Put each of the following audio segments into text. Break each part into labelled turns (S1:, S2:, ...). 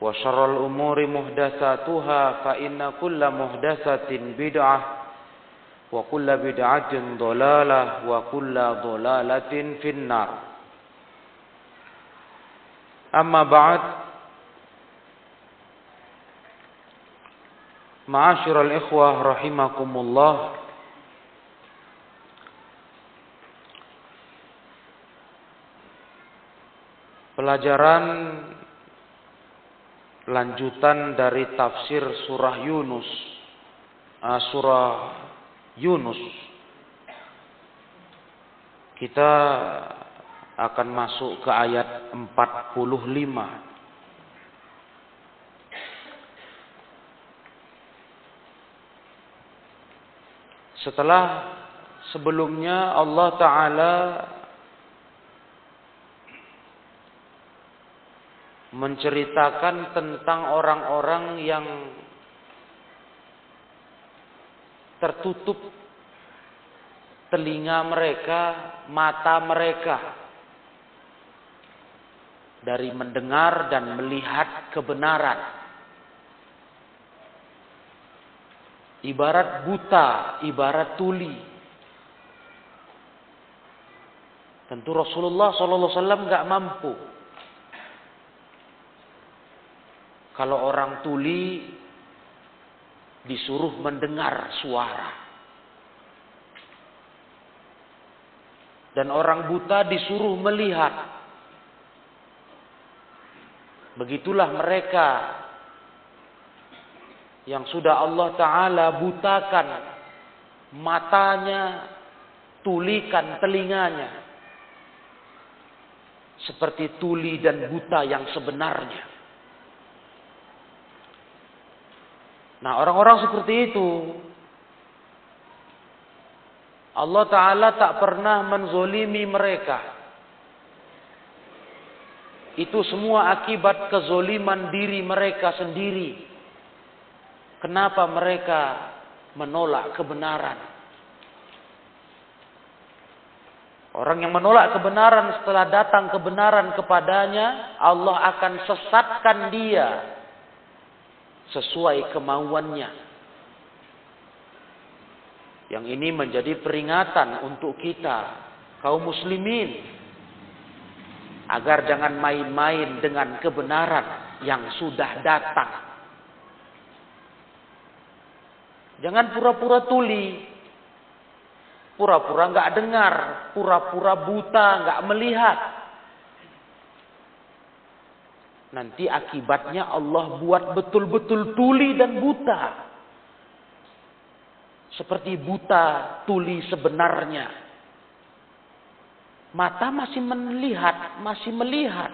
S1: وشر الأمور محدثاتها فإن كل محدثة بدعة وكل بدعة ضلالة وكل ضلالة في النار أما بعد معاشر الإخوة رحمكم الله Pelajaran lanjutan dari tafsir surah Yunus. Uh, surah Yunus. Kita akan masuk ke ayat 45 setelah sebelumnya Allah taala menceritakan tentang orang-orang yang tertutup telinga mereka, mata mereka dari mendengar dan melihat kebenaran. Ibarat buta, ibarat tuli. Tentu Rasulullah SAW nggak mampu Kalau orang tuli disuruh mendengar suara. Dan orang buta disuruh melihat. Begitulah mereka yang sudah Allah Ta'ala butakan matanya, tulikan telinganya. Seperti tuli dan buta yang sebenarnya. Nah orang-orang seperti itu Allah Ta'ala tak pernah menzolimi mereka. Itu semua akibat kezoliman diri mereka sendiri. Kenapa mereka menolak kebenaran? Orang yang menolak kebenaran setelah datang kebenaran kepadanya, Allah akan sesatkan dia sesuai kemauannya. Yang ini menjadi peringatan untuk kita kaum muslimin agar jangan main-main dengan kebenaran yang sudah datang. Jangan pura-pura tuli, pura-pura nggak dengar, pura-pura buta nggak melihat. Nanti akibatnya Allah buat betul-betul tuli dan buta. Seperti buta tuli sebenarnya. Mata masih melihat, masih melihat.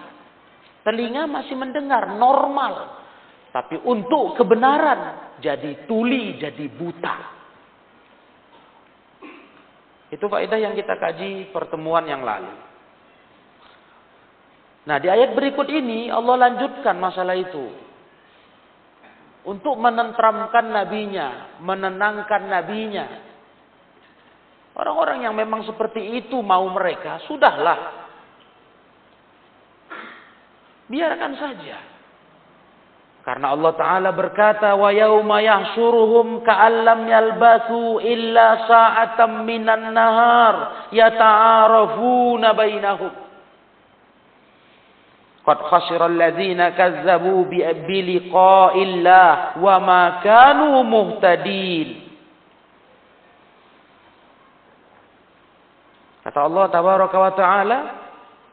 S1: Telinga masih mendengar, normal. Tapi untuk kebenaran, jadi tuli, jadi buta. Itu faedah yang kita kaji pertemuan yang lalu. Nah di ayat berikut ini Allah lanjutkan masalah itu. Untuk menentramkan nabinya, menenangkan nabinya. Orang-orang yang memang seperti itu mau mereka, sudahlah. Biarkan saja. Karena Allah Ta'ala berkata, Wa yahsuruhum ka'allam yalbathu illa sa'atam minan nahar yata'arafuna bainahum. Qad khasira alladhina kazzabu biliqa'illah wa ma kanu muhtadin. Kata Allah Tabaraka wa Ta'ala,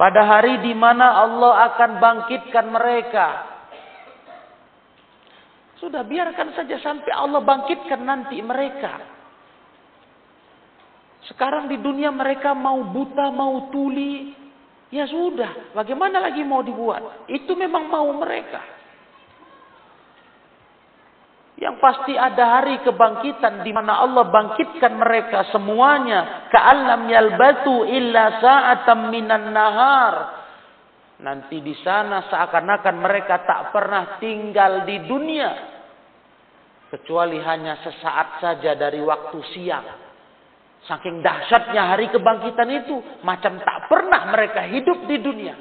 S1: pada hari di mana Allah akan bangkitkan mereka sudah biarkan saja sampai Allah bangkitkan nanti mereka. Sekarang di dunia mereka mau buta, mau tuli. Ya sudah, bagaimana lagi mau dibuat? Itu memang mau mereka. Yang pasti ada hari kebangkitan di mana Allah bangkitkan mereka semuanya. Ka'allam yalbatu illa sa'atam minan nahar. Nanti di sana seakan-akan mereka tak pernah tinggal di dunia. Kecuali hanya sesaat saja dari waktu siang. Saking dahsyatnya hari kebangkitan itu. Macam tak pernah mereka hidup di dunia.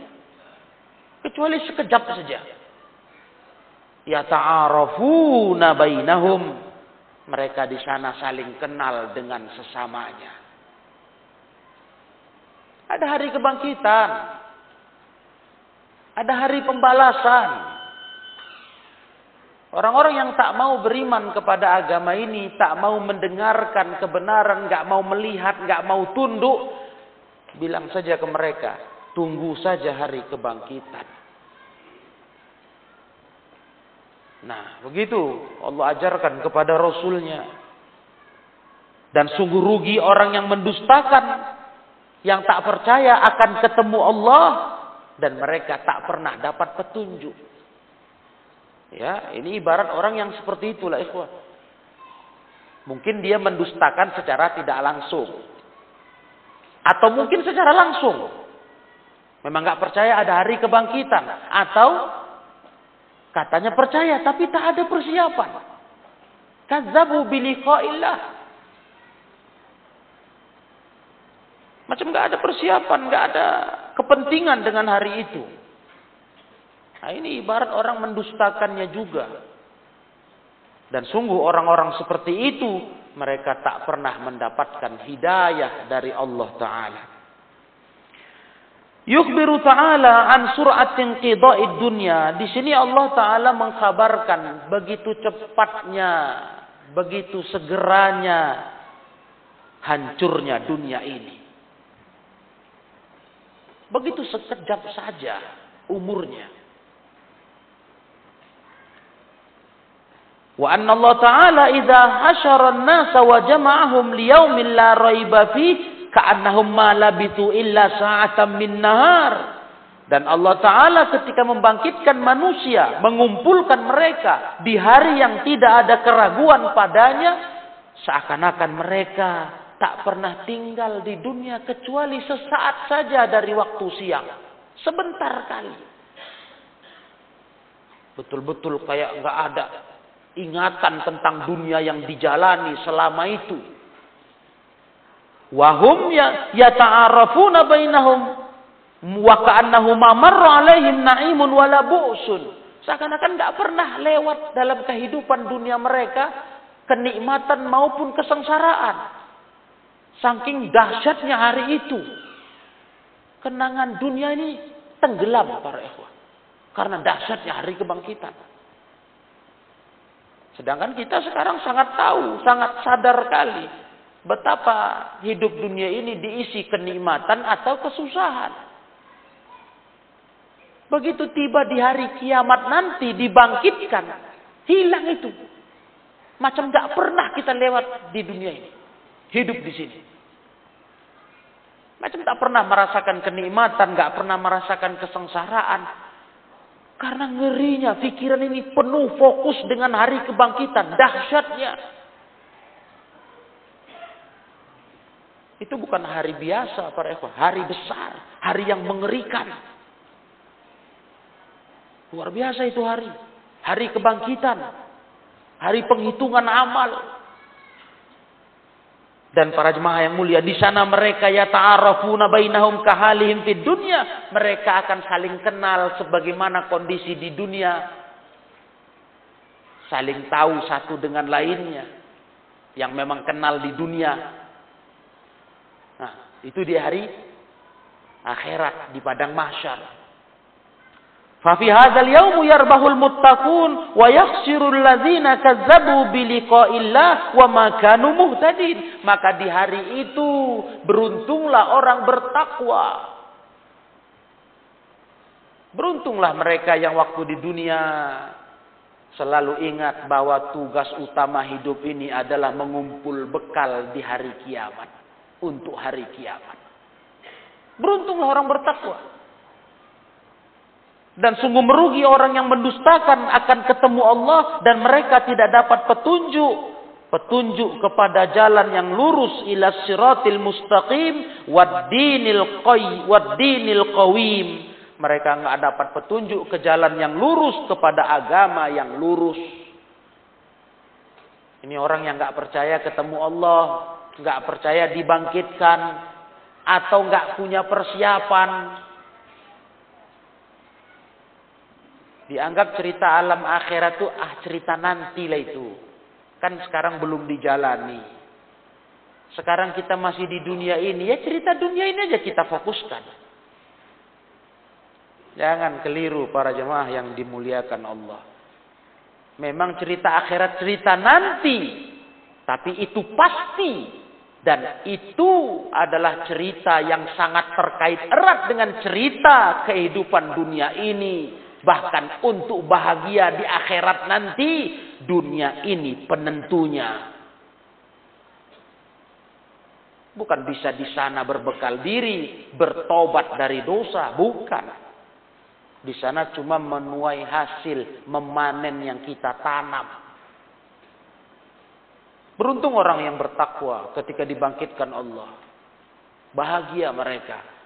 S1: Kecuali sekejap saja. Ya ta'arafuna bainahum. Mereka di sana saling kenal dengan sesamanya. Ada hari kebangkitan. Ada hari pembalasan. Orang-orang yang tak mau beriman kepada agama ini, tak mau mendengarkan kebenaran, nggak mau melihat, nggak mau tunduk, bilang saja ke mereka, tunggu saja hari kebangkitan. Nah, begitu Allah ajarkan kepada Rasulnya. Dan sungguh rugi orang yang mendustakan, yang tak percaya akan ketemu Allah, dan mereka tak pernah dapat petunjuk. Ya, ini ibarat orang yang seperti itulah ikhwan. Mungkin dia mendustakan secara tidak langsung. Atau mungkin secara langsung. Memang nggak percaya ada hari kebangkitan. Atau katanya percaya tapi tak ada persiapan. Kazabu biliqa'illah. Macam nggak ada persiapan, nggak ada kepentingan dengan hari itu. Nah, ini ibarat orang mendustakannya juga. Dan sungguh orang-orang seperti itu mereka tak pernah mendapatkan hidayah dari Allah Ta'ala. Yukbiru ta'ala an sur'atin qida'id dunya. Di sini Allah Ta'ala mengkabarkan begitu cepatnya, begitu segeranya hancurnya dunia ini. Begitu sekejap saja umurnya. Wa anna Allah Ta'ala idza hasyara an-nasa wa jama'ahum liyaumin la raiba fi ka'annahum ma labitu illa sa'atan min nahar. Dan Allah Ta'ala ketika membangkitkan manusia, mengumpulkan mereka di hari yang tidak ada keraguan padanya, seakan-akan mereka tak pernah tinggal di dunia kecuali sesaat saja dari waktu siang. Sebentar kali. Betul-betul kayak nggak ada ingatan tentang dunia yang dijalani selama itu. Wahum ya yata'arafuna bainahum wa ka'annahu marra alaihim na'imun wala bu'sun. Seakan-akan tidak pernah lewat dalam kehidupan dunia mereka kenikmatan maupun kesengsaraan. Saking dahsyatnya hari itu. Kenangan dunia ini tenggelam para ikhwan. Karena dahsyatnya hari kebangkitan. Sedangkan kita sekarang sangat tahu, sangat sadar kali betapa hidup dunia ini diisi kenikmatan atau kesusahan. Begitu tiba di hari kiamat nanti dibangkitkan, hilang itu. Macam gak pernah kita lewat di dunia ini. Hidup di sini. Macam tak pernah merasakan kenikmatan, nggak pernah merasakan kesengsaraan. Karena ngerinya, pikiran ini penuh fokus dengan hari kebangkitan. Dahsyatnya. Itu bukan hari biasa para ikhwan, hari besar, hari yang mengerikan. Luar biasa itu hari. Hari kebangkitan. Hari penghitungan amal. Dan para jemaah yang mulia di sana mereka ya ta'arafuna bainahum kahalihim fid dunya. Mereka akan saling kenal sebagaimana kondisi di dunia. Saling tahu satu dengan lainnya. Yang memang kenal di dunia. Nah, itu di hari akhirat di padang mahsyar. Fafi hadzal yaumu yarbahul muttaqun wa yakhsirul ladzina kazzabu bi liqa'illah wa ma kanu muhtadin. Maka di hari itu beruntunglah orang bertakwa. Beruntunglah mereka yang waktu di dunia selalu ingat bahwa tugas utama hidup ini adalah mengumpul bekal di hari kiamat. Untuk hari kiamat. Beruntunglah orang bertakwa. Dan sungguh merugi orang yang mendustakan akan ketemu Allah dan mereka tidak dapat petunjuk. Petunjuk kepada jalan yang lurus ila siratil mustaqim wad dinil qay wad dinil qawim. Mereka nggak dapat petunjuk ke jalan yang lurus kepada agama yang lurus. Ini orang yang nggak percaya ketemu Allah, nggak percaya dibangkitkan, atau nggak punya persiapan, Dianggap cerita alam akhirat itu ah cerita nanti lah itu. Kan sekarang belum dijalani. Sekarang kita masih di dunia ini, ya cerita dunia ini aja kita fokuskan. Jangan keliru para jemaah yang dimuliakan Allah. Memang cerita akhirat cerita nanti, tapi itu pasti dan itu adalah cerita yang sangat terkait erat dengan cerita kehidupan dunia ini Bahkan untuk bahagia di akhirat nanti, dunia ini penentunya. Bukan bisa di sana berbekal diri, bertobat dari dosa, bukan. Di sana cuma menuai hasil, memanen yang kita tanam. Beruntung orang yang bertakwa ketika dibangkitkan Allah. Bahagia mereka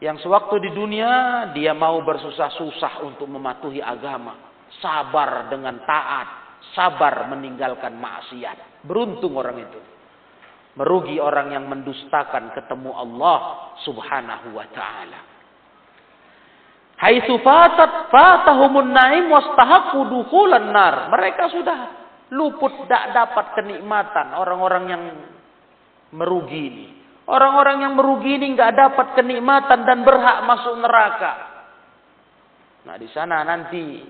S1: yang sewaktu di dunia dia mau bersusah-susah untuk mematuhi agama. Sabar dengan taat. Sabar meninggalkan maksiat. Beruntung orang itu. Merugi orang yang mendustakan ketemu Allah subhanahu wa ta'ala. Haitsu fatat fatahumun naim wastahaqqu dukhulan nar. Mereka sudah luput tidak dapat kenikmatan orang-orang yang merugi ini. Orang-orang yang merugi ini nggak dapat kenikmatan dan berhak masuk neraka. Nah di sana nanti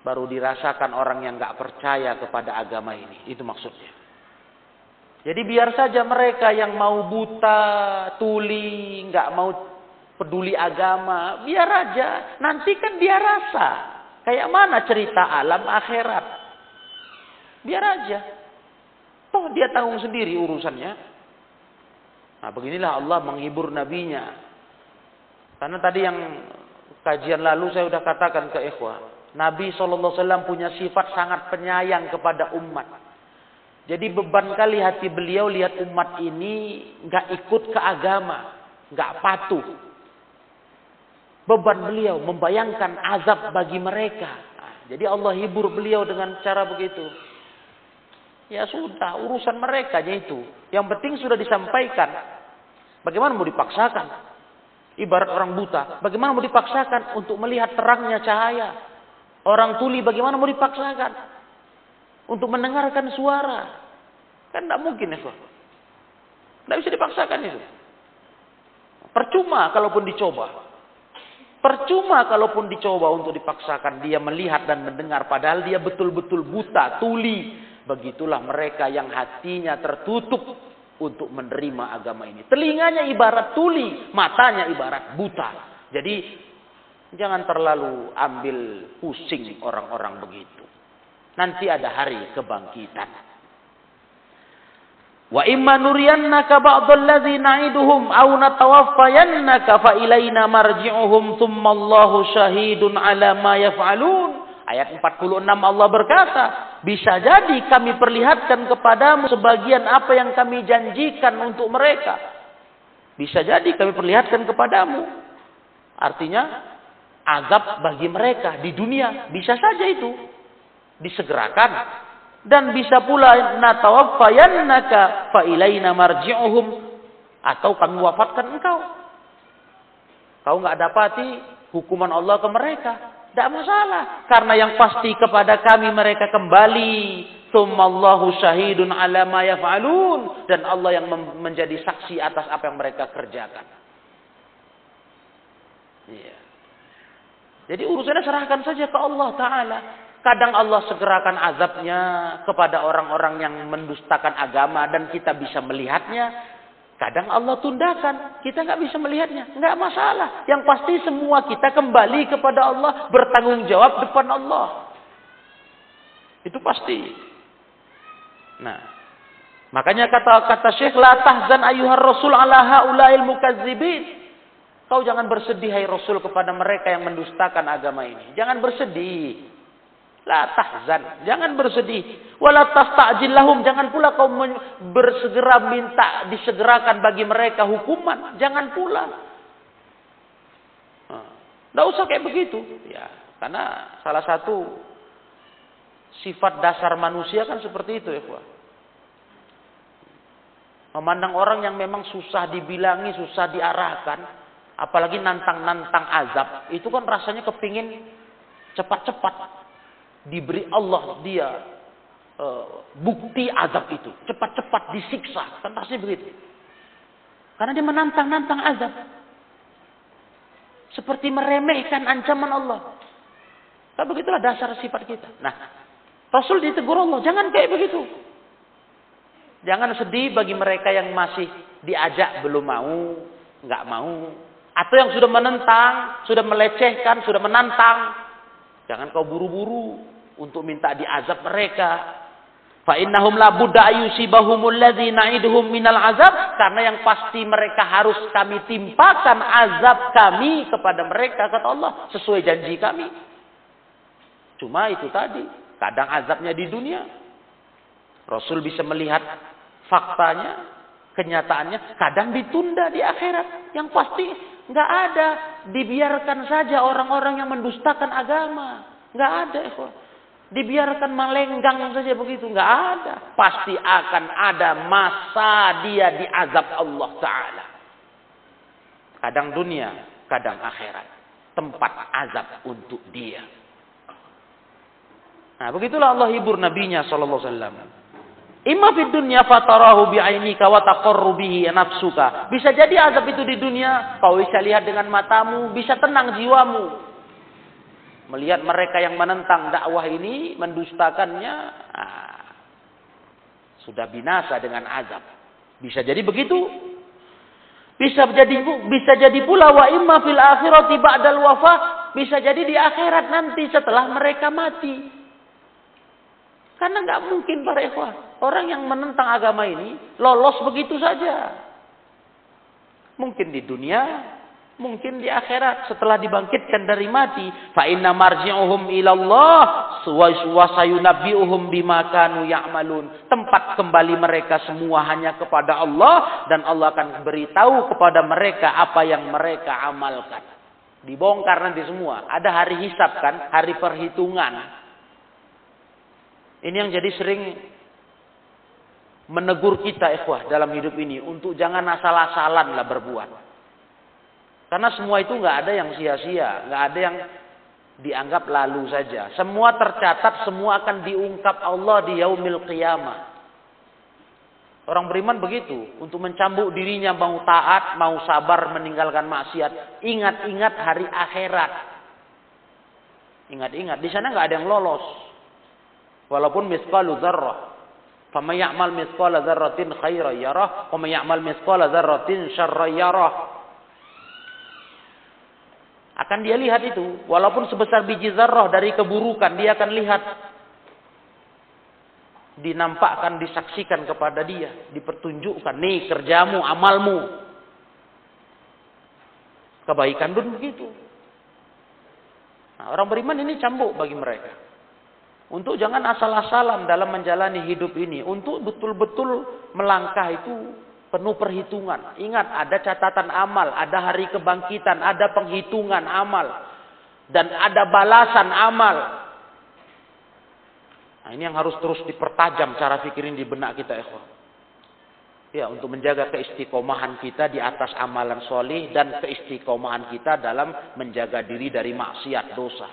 S1: baru dirasakan orang yang nggak percaya kepada agama ini. Itu maksudnya. Jadi biar saja mereka yang mau buta, tuli, nggak mau peduli agama, biar aja. Nanti kan dia rasa. Kayak mana cerita alam akhirat. Biar aja. Toh dia tanggung sendiri urusannya. Nah beginilah Allah menghibur nabinya. Karena tadi yang kajian lalu saya sudah katakan ke ikhwah. Nabi SAW punya sifat sangat penyayang kepada umat. Jadi beban kali hati beliau lihat umat ini nggak ikut ke agama, nggak patuh. Beban beliau membayangkan azab bagi mereka. Nah, jadi Allah hibur beliau dengan cara begitu. Ya sudah, urusan mereka aja itu. Yang penting sudah disampaikan. Bagaimana mau dipaksakan? Ibarat orang buta. Bagaimana mau dipaksakan untuk melihat terangnya cahaya? Orang tuli bagaimana mau dipaksakan? Untuk mendengarkan suara. Kan tidak mungkin ya. Tidak bisa dipaksakan itu. Percuma kalaupun dicoba. Percuma kalaupun dicoba untuk dipaksakan dia melihat dan mendengar padahal dia betul-betul buta, tuli. Begitulah mereka yang hatinya tertutup untuk menerima agama ini. Telinganya ibarat tuli, matanya ibarat buta. Jadi jangan terlalu ambil pusing orang-orang begitu. Nanti ada hari kebangkitan. Wa imma nuriyannaka na'iduhum aw natawaffayannaka fa ilaina marji'uhum Allahu syahidun 'ala ma yaf'alun. Ayat 46 Allah berkata, bisa jadi kami perlihatkan kepadamu sebagian apa yang kami janjikan untuk mereka. Bisa jadi kami perlihatkan kepadamu. Artinya azab bagi mereka di dunia bisa saja itu disegerakan dan bisa pula natawaffayannaka fa ilaina marji'uhum atau kami wafatkan engkau. Kau nggak dapati hukuman Allah ke mereka, tidak masalah. Karena yang pasti kepada kami mereka kembali. Tummallahu syahidun ala ma yaf'alun. Dan Allah yang menjadi saksi atas apa yang mereka kerjakan. Iya. Jadi urusannya serahkan saja ke Allah Ta'ala. Kadang Allah segerakan azabnya kepada orang-orang yang mendustakan agama dan kita bisa melihatnya. Kadang Allah tundakan, kita nggak bisa melihatnya, nggak masalah. Yang pasti semua kita kembali kepada Allah, bertanggung jawab depan Allah. Itu pasti. Nah, makanya kata kata Syekh la tahzan ayuhar rasul ala haulail mukazzibin. Kau jangan bersedih hai Rasul kepada mereka yang mendustakan agama ini. Jangan bersedih. La tahzan. Jangan bersedih. Wala lahum. Jangan pula kau bersegera minta disegerakan bagi mereka hukuman. Jangan pula. Tidak usah kayak begitu. Ya, karena salah satu sifat dasar manusia kan seperti itu ya. Memandang orang yang memang susah dibilangi, susah diarahkan, apalagi nantang-nantang azab, itu kan rasanya kepingin cepat-cepat diberi Allah dia uh, bukti azab itu. Cepat-cepat disiksa. Kan pasti begitu. Karena dia menantang-nantang azab. Seperti meremehkan ancaman Allah. Tapi begitulah dasar sifat kita. Nah, Rasul ditegur Allah, jangan kayak begitu. Jangan sedih bagi mereka yang masih diajak belum mau, nggak mau, atau yang sudah menentang, sudah melecehkan, sudah menantang. Jangan kau buru-buru untuk minta diazab mereka. Fa innahum la budda ayusibahumul ladzi na'iduhum minal azab karena yang pasti mereka harus kami timpakan azab kami kepada mereka kata Allah sesuai janji kami. Cuma itu tadi, kadang azabnya di dunia. Rasul bisa melihat faktanya, kenyataannya, kadang ditunda di akhirat. Yang pasti nggak ada, dibiarkan saja orang-orang yang mendustakan agama. Nggak ada, ikhwan. Dibiarkan melenggang saja begitu. Nggak ada. Pasti akan ada masa dia diazab Allah Ta'ala. Kadang dunia, kadang akhirat. Tempat azab untuk dia. Nah begitulah Allah hibur nabinya sallallahu alaihi wasallam. Imma fid dunya fatarahu bi'ainika wa taqarru bihi nafsuka. Bisa jadi azab itu di dunia, kau bisa lihat dengan matamu, bisa tenang jiwamu. Melihat mereka yang menentang dakwah ini, mendustakannya, nah, sudah binasa dengan azab. Bisa jadi begitu. Bisa jadi bisa jadi pula wa imma fil akhirati ba'dal wafa, bisa jadi di akhirat nanti setelah mereka mati. Karena nggak mungkin para ikhwah, orang yang menentang agama ini lolos begitu saja. Mungkin di dunia Mungkin di akhirat setelah dibangkitkan dari mati, fa inna marji'uhum ilallah wa sayunabbi'uhum bima kanu ya'malun. Tempat kembali mereka semua hanya kepada Allah dan Allah akan beritahu kepada mereka apa yang mereka amalkan. Dibongkar nanti semua. Ada hari hisab kan, hari perhitungan. Ini yang jadi sering menegur kita ikhwah dalam hidup ini untuk jangan asal-asalan lah berbuat. Karena semua itu nggak ada yang sia-sia, nggak ada yang dianggap lalu saja. Semua tercatat, semua akan diungkap Allah di yaumil qiyamah. Orang beriman begitu, untuk mencambuk dirinya mau taat, mau sabar meninggalkan maksiat. Ingat-ingat hari akhirat. Ingat-ingat, di sana nggak ada yang lolos. Walaupun misqalu dzarrah. Faman ya'mal mithqala dzarratin khairan yarah, wa man ya'mal mithqala dzarratin syarran yarah akan dia lihat itu. Walaupun sebesar biji zarrah dari keburukan, dia akan lihat. dinampakkan, disaksikan kepada dia, dipertunjukkan, nih kerjamu, amalmu. Kebaikan pun begitu. Nah, orang beriman ini cambuk bagi mereka. Untuk jangan asal-asalan dalam menjalani hidup ini. Untuk betul-betul melangkah itu penuh perhitungan. Ingat ada catatan amal, ada hari kebangkitan, ada penghitungan amal. Dan ada balasan amal. Nah, ini yang harus terus dipertajam cara pikirin di benak kita ikhwan. Ya, untuk menjaga keistiqomahan kita di atas amalan solih dan keistiqomahan kita dalam menjaga diri dari maksiat dosa.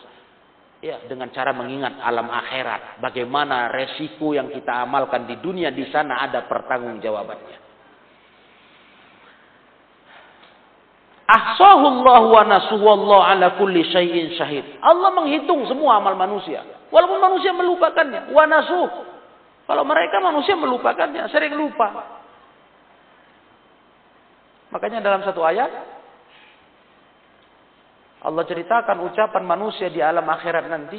S1: Ya, dengan cara mengingat alam akhirat, bagaimana resiko yang kita amalkan di dunia di sana ada pertanggungjawabannya. Ahsahullah wa nasuhullah ala kulli syai'in syahid. Allah menghitung semua amal manusia. Walaupun manusia melupakannya. Wa nasuh. Kalau mereka manusia melupakannya. Sering lupa. Makanya dalam satu ayat Allah ceritakan ucapan manusia di alam akhirat nanti.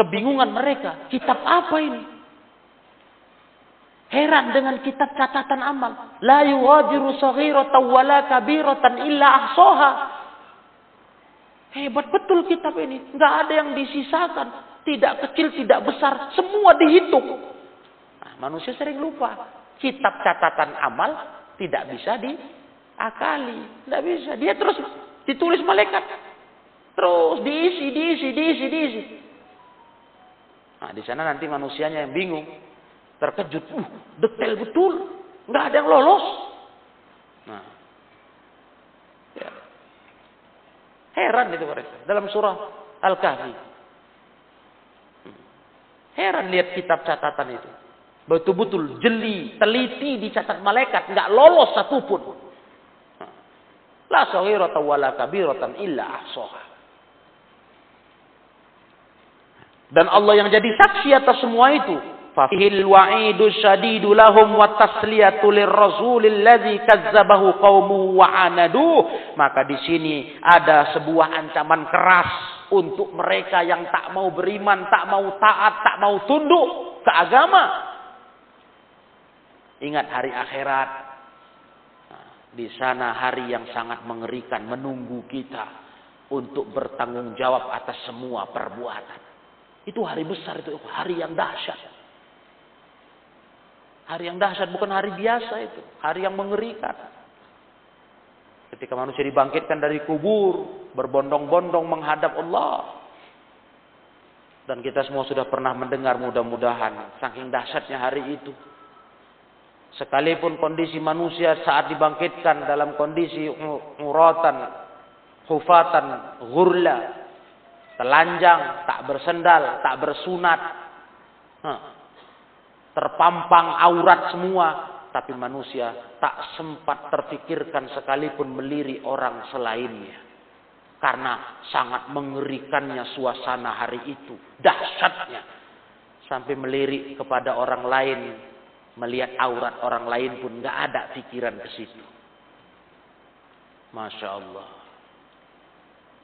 S1: Kebingungan mereka. Kitab apa ini? Heran dengan kitab catatan amal. La yuwadiru saghiratan wala kabiratan illa ahsoha. Hebat betul kitab ini. Nggak ada yang disisakan. Tidak kecil, tidak besar. Semua dihitung. Nah, manusia sering lupa kitab catatan amal tidak bisa diakali. Tidak bisa. Dia terus ditulis malaikat. Terus diisi, diisi, diisi, diisi. Nah, di sana nanti manusianya yang bingung. Terkejut. Uh, detail betul. Nggak ada yang lolos. Nah. Ya. Heran itu mereka. Dalam surah Al-Kahfi. Heran lihat kitab catatan itu. Betul-betul jeli, teliti dicatat malaikat, nggak lolos satupun. La sahirata wala kabiratan. Dan Allah yang jadi saksi atas semua itu. Fahil wa'idu syadidu lahum wa tasliyatu lirrasulil ladzi kazzabahu qaumuhu wa anadu. Maka di sini ada sebuah ancaman keras untuk mereka yang tak mau beriman, tak mau taat, tak mau tunduk ke agama. Ingat hari akhirat. Di sana hari yang sangat mengerikan menunggu kita untuk bertanggung jawab atas semua perbuatan. Itu hari besar itu, hari yang dahsyat. Hari yang dahsyat bukan hari biasa itu, hari yang mengerikan. Ketika manusia dibangkitkan dari kubur, berbondong-bondong menghadap Allah. Dan kita semua sudah pernah mendengar mudah-mudahan saking dahsyatnya hari itu. Sekalipun kondisi manusia saat dibangkitkan dalam kondisi muratan, hufatan, gurla, telanjang, tak bersendal, tak bersunat, terpampang aurat semua, tapi manusia tak sempat terfikirkan sekalipun meliri orang selainnya. Karena sangat mengerikannya suasana hari itu, dahsyatnya. Sampai melirik kepada orang lain melihat aurat orang lain pun nggak ada pikiran ke situ. Masya Allah.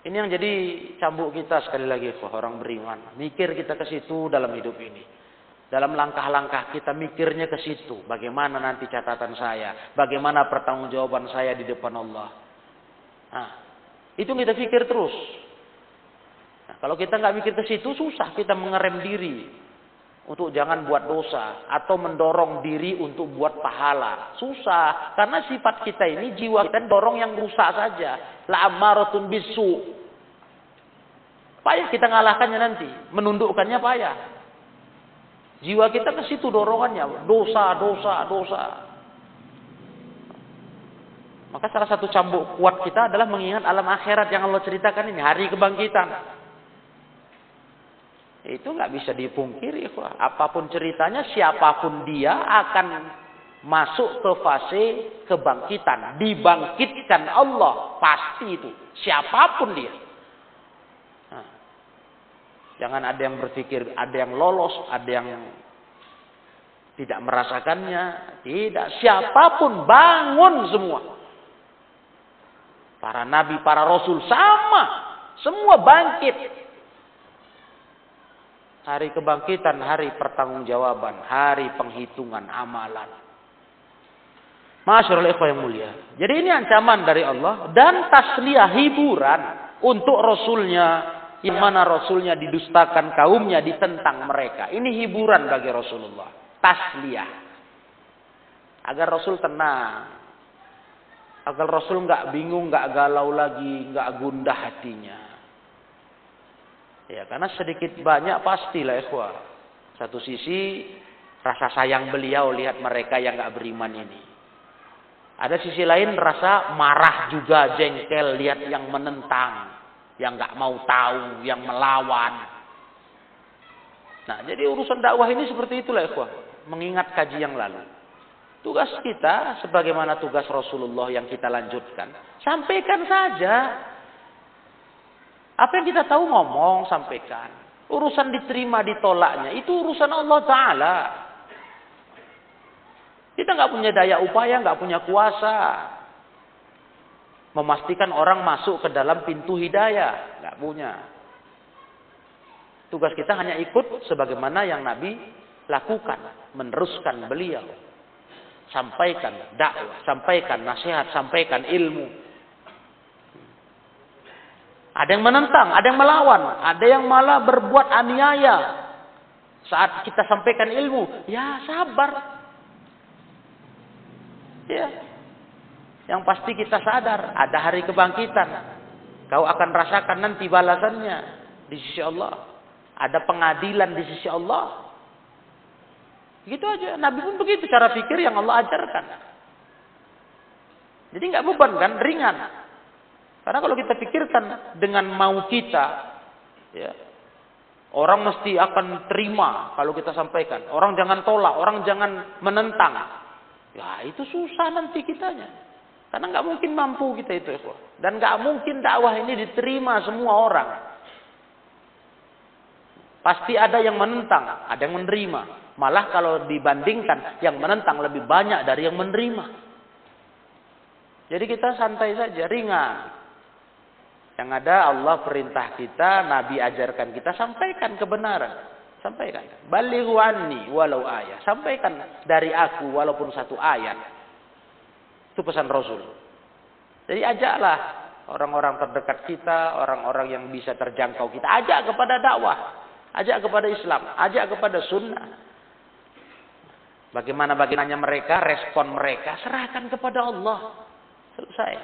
S1: Ini yang jadi cambuk kita sekali lagi, orang beriman. Mikir kita ke situ dalam hidup ini. Dalam langkah-langkah kita mikirnya ke situ. Bagaimana nanti catatan saya. Bagaimana pertanggungjawaban saya di depan Allah. Nah, itu kita pikir terus. Nah, kalau kita nggak mikir ke situ, susah kita mengerem diri untuk jangan buat dosa atau mendorong diri untuk buat pahala. Susah karena sifat kita ini jiwa kita dorong yang rusak saja. La amaratun bisu. Payah kita ngalahkannya nanti, menundukkannya payah. Jiwa kita ke situ dorongannya, dosa, dosa, dosa. Maka salah satu cambuk kuat kita adalah mengingat alam akhirat yang Allah ceritakan ini, hari kebangkitan. Itu nggak bisa dipungkiri. Apa pun ceritanya, siapa pun dia akan masuk ke fase kebangkitan. Dibangkitkan Allah. Pasti itu. Siapa pun dia. Jangan ada yang berpikir ada yang lolos, ada yang tidak merasakannya. Tidak. Siapa pun bangun semua. Para nabi, para rasul sama. Semua bangkit Hari kebangkitan, hari pertanggungjawaban, hari penghitungan amalan. Masyarul ikhwah yang mulia. Jadi ini ancaman dari Allah dan tasliyah hiburan untuk Rasulnya yang mana Rasulnya didustakan kaumnya ditentang mereka. Ini hiburan bagi Rasulullah. Tasliyah. Agar Rasul tenang. Agar Rasul nggak bingung, nggak galau lagi, nggak gundah hatinya. Ya, karena sedikit banyak pastilah ikhwah. Satu sisi rasa sayang beliau lihat mereka yang nggak beriman ini. Ada sisi lain rasa marah juga jengkel lihat yang menentang, yang nggak mau tahu, yang melawan. Nah, jadi urusan dakwah ini seperti itulah ikhwah, mengingat kaji yang lalu. Tugas kita sebagaimana tugas Rasulullah yang kita lanjutkan, sampaikan saja apa yang kita tahu ngomong, sampaikan. Urusan diterima, ditolaknya, itu urusan Allah Ta'ala. Kita nggak punya daya upaya, nggak punya kuasa. Memastikan orang masuk ke dalam pintu hidayah. nggak punya. Tugas kita hanya ikut sebagaimana yang Nabi lakukan. Meneruskan beliau. Sampaikan dakwah, sampaikan nasihat, sampaikan ilmu. Ada yang menentang, ada yang melawan, ada yang malah berbuat aniaya. Saat kita sampaikan ilmu, ya sabar. Ya. Yang pasti kita sadar, ada hari kebangkitan. Kau akan rasakan nanti balasannya di sisi Allah. Ada pengadilan di sisi Allah. Gitu aja. Nabi pun begitu cara pikir yang Allah ajarkan. Jadi nggak beban kan, ringan. Karena kalau kita pikirkan dengan mau kita, ya, orang mesti akan terima kalau kita sampaikan. Orang jangan tolak, orang jangan menentang. Ya itu susah nanti kitanya. Karena nggak mungkin mampu kita itu, ya, dan nggak mungkin dakwah ini diterima semua orang. Pasti ada yang menentang, ada yang menerima. Malah kalau dibandingkan, yang menentang lebih banyak dari yang menerima. Jadi kita santai saja, ringan. Yang ada Allah perintah kita, Nabi ajarkan kita, sampaikan kebenaran. Sampaikan. Balighu anni walau ayat. Sampaikan dari aku walaupun satu ayat. Itu pesan Rasul. Jadi ajaklah orang-orang terdekat kita, orang-orang yang bisa terjangkau kita. Ajak kepada dakwah. Ajak kepada Islam. Ajak kepada sunnah. Bagaimana bagaimana mereka, respon mereka, serahkan kepada Allah. Selesai.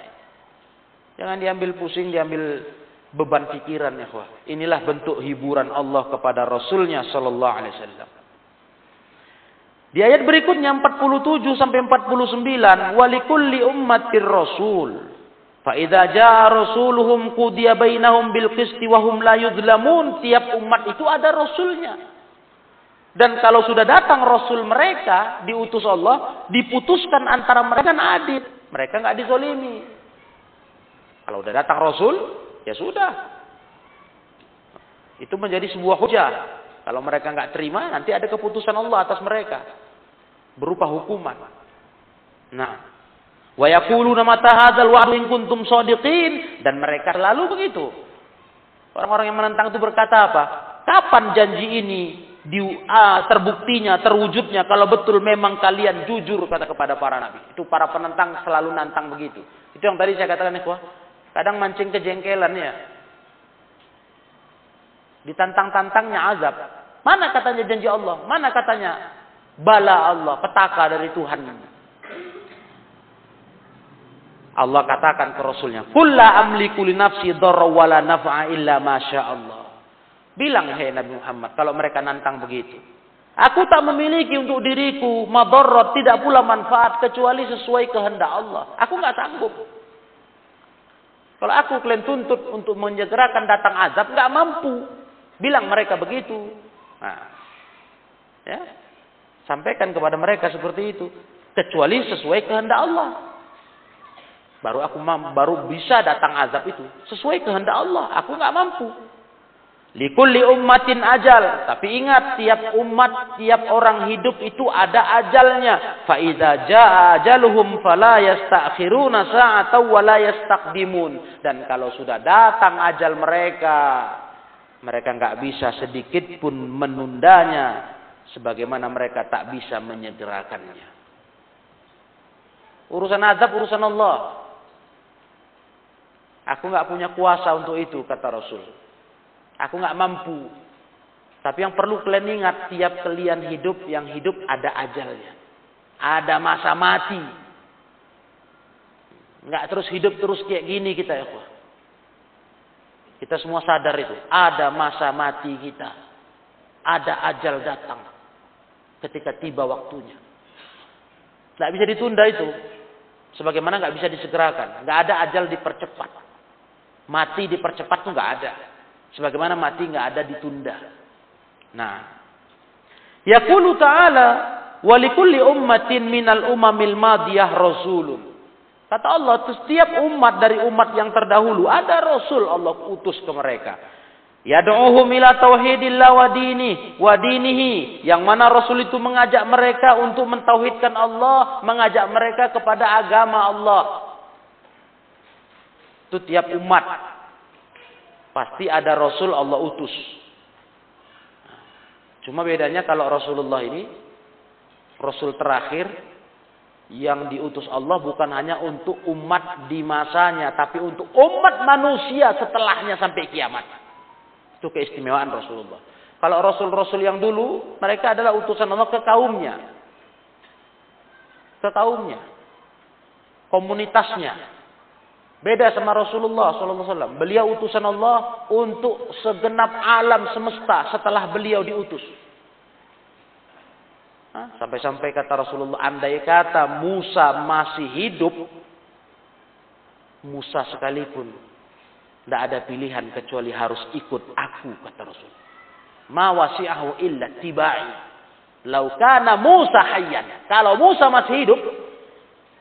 S1: Jangan diambil pusing, diambil beban pikiran ya Inilah bentuk hiburan Allah kepada Rasulnya Sallallahu Alaihi Wasallam. Di ayat berikutnya 47 sampai 49, walikulli ummatir rasul. Fa idza jaa rasuluhum qudiya bainahum bil qisti wa hum la yudlamun. Tiap umat itu ada rasulnya. Dan kalau sudah datang rasul mereka diutus Allah, diputuskan antara mereka adil. Mereka nggak dizolimi. Kalau udah datang Rasul, ya sudah. Itu menjadi sebuah hujah. Kalau mereka nggak terima, nanti ada keputusan Allah atas mereka. Berupa hukuman. Nah. Wa yaquluna mata hadzal wa'du in kuntum shadiqin dan mereka selalu begitu. Orang-orang yang menentang itu berkata apa? Kapan janji ini di uh, terbuktinya, terwujudnya kalau betul memang kalian jujur kata kepada para nabi. Itu para penentang selalu nantang begitu. Itu yang tadi saya katakan ikhwah. Kadang mancing kejengkelan ya. Ditantang-tantangnya azab. Mana katanya janji Allah? Mana katanya bala Allah, petaka dari Tuhan. Allah katakan ke Rasulnya, Kulla amliku li nafsi dharra wala naf'a illa masya Allah. Bilang hai Nabi Muhammad, kalau mereka nantang begitu. Aku tak memiliki untuk diriku madarrat, tidak pula manfaat kecuali sesuai kehendak Allah. Aku nggak sanggup. Kalau aku kalian tuntut untuk menyegerakan datang azab, nggak mampu. Bilang mereka begitu. Nah, ya, sampaikan kepada mereka seperti itu. Kecuali sesuai kehendak Allah. Baru aku baru bisa datang azab itu sesuai kehendak Allah. Aku nggak mampu. Likulli ummatin ajal. Tapi ingat, tiap umat, tiap orang hidup itu ada ajalnya. Fa'idha ja'a ajaluhum fala yasta'khiruna sa'atau wa la yastaqdimun. Dan kalau sudah datang ajal mereka, Mereka nggak bisa sedikit pun menundanya sebagaimana mereka tak bisa menyegerakannya. Urusan azab urusan Allah. Aku nggak punya kuasa untuk itu kata Rasul. Aku nggak mampu. Tapi yang perlu kalian ingat tiap kalian hidup yang hidup ada ajalnya. Ada masa mati. Nggak terus hidup terus kayak gini kita ya. Kita semua sadar itu. Ada masa mati kita. Ada ajal datang. Ketika tiba waktunya. Nggak bisa ditunda itu. Sebagaimana nggak bisa disegerakan. Nggak ada ajal dipercepat. Mati dipercepat tuh nggak ada. Sebagaimana mati nggak ada ditunda. Nah. Yaqulu ta'ala walikulli ummatin minal umamil madiyah rasulun. Kata Allah, setiap umat dari umat yang terdahulu ada rasul Allah utus ke mereka. Yad'uhum ila tauhidillah wa dini wa dinihi. Yang mana Rasul itu mengajak mereka untuk mentauhidkan Allah, mengajak mereka kepada agama Allah. Itu tiap umat. Pasti ada Rasul Allah utus. Cuma bedanya kalau Rasulullah ini Rasul terakhir yang diutus Allah bukan hanya untuk umat di masanya, tapi untuk umat manusia setelahnya sampai kiamat. Itu keistimewaan Rasulullah. Kalau Rasul-Rasul yang dulu, mereka adalah utusan Allah ke kaumnya. Ke kaumnya. Komunitasnya. Beda sama Rasulullah SAW. Beliau utusan Allah untuk segenap alam semesta setelah beliau diutus. Sampai-sampai kata Rasulullah, andai kata Musa masih hidup, Musa sekalipun tidak ada pilihan kecuali harus ikut aku kata Rasul. Ma wasi'ahu illa tibai. Lau kana Musa hayyan. Kalau Musa masih hidup,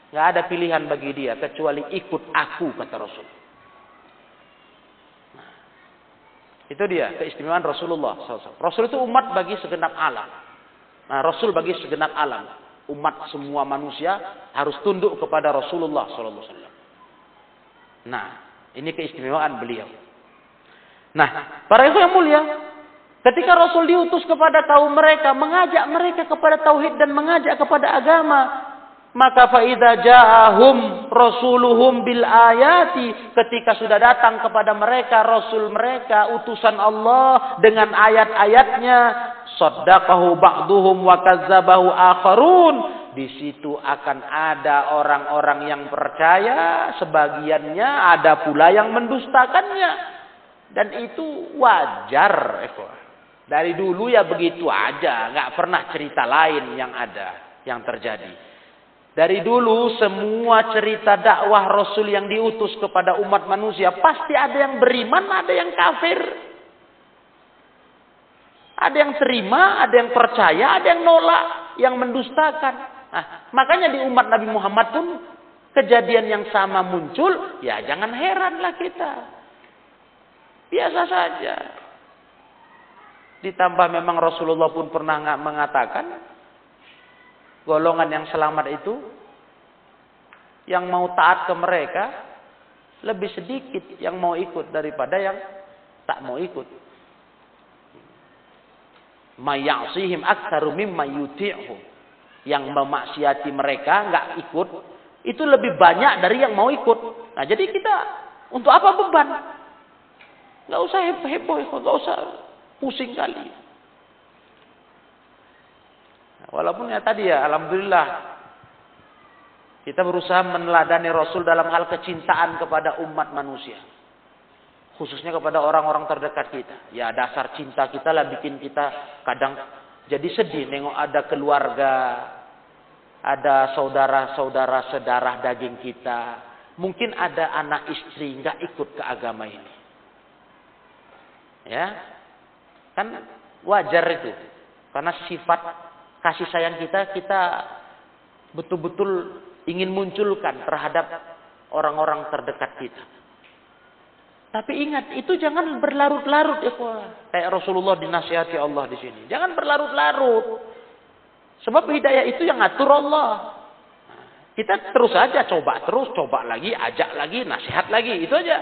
S1: nggak ada pilihan bagi dia kecuali ikut aku kata Rasul. Nah, itu dia keistimewaan Rasulullah. Rasul itu umat bagi segenap alam. Nah, Rasul bagi segenap alam. Umat semua manusia harus tunduk kepada Rasulullah SAW. Nah, ini keistimewaan beliau. Nah, para ibu yang mulia, ketika Rasul diutus kepada kaum mereka, mengajak mereka kepada tauhid dan mengajak kepada agama, maka faida ja'ahum rasuluhum bil ayati ketika sudah datang kepada mereka rasul mereka utusan Allah dengan ayat-ayatnya saddaqahu ba'duhum wa kazzabahu akharun di situ akan ada orang-orang yang percaya, sebagiannya ada pula yang mendustakannya. Dan itu wajar. Dari dulu ya begitu aja, nggak pernah cerita lain yang ada, yang terjadi. Dari dulu semua cerita dakwah Rasul yang diutus kepada umat manusia pasti ada yang beriman, ada yang kafir. Ada yang terima, ada yang percaya, ada yang nolak, yang mendustakan. Nah, makanya di umat Nabi Muhammad pun kejadian yang sama muncul, ya jangan heranlah kita. Biasa saja. Ditambah memang Rasulullah pun pernah mengatakan golongan yang selamat itu yang mau taat ke mereka lebih sedikit yang mau ikut daripada yang tak mau ikut. Mayasihim aktsaru mimma yuti'hum yang memaksiati mereka nggak ikut itu lebih banyak dari yang mau ikut. Nah jadi kita untuk apa beban? Nggak usah heboh, heboh nggak usah pusing kali. Nah, walaupun ya tadi ya, alhamdulillah kita berusaha meneladani Rasul dalam hal kecintaan kepada umat manusia. Khususnya kepada orang-orang terdekat kita. Ya dasar cinta kita lah bikin kita kadang jadi sedih nengok ada keluarga, ada saudara-saudara sedarah daging kita. Mungkin ada anak istri nggak ikut ke agama ini. Ya, kan wajar itu. Karena sifat kasih sayang kita, kita betul-betul ingin munculkan terhadap orang-orang terdekat kita. Tapi ingat, itu jangan berlarut-larut ya Kayak Rasulullah dinasihati Allah di sini. Jangan berlarut-larut. Sebab hidayah itu yang ngatur Allah. Kita terus saja coba terus, coba lagi, ajak lagi, nasihat lagi, itu aja.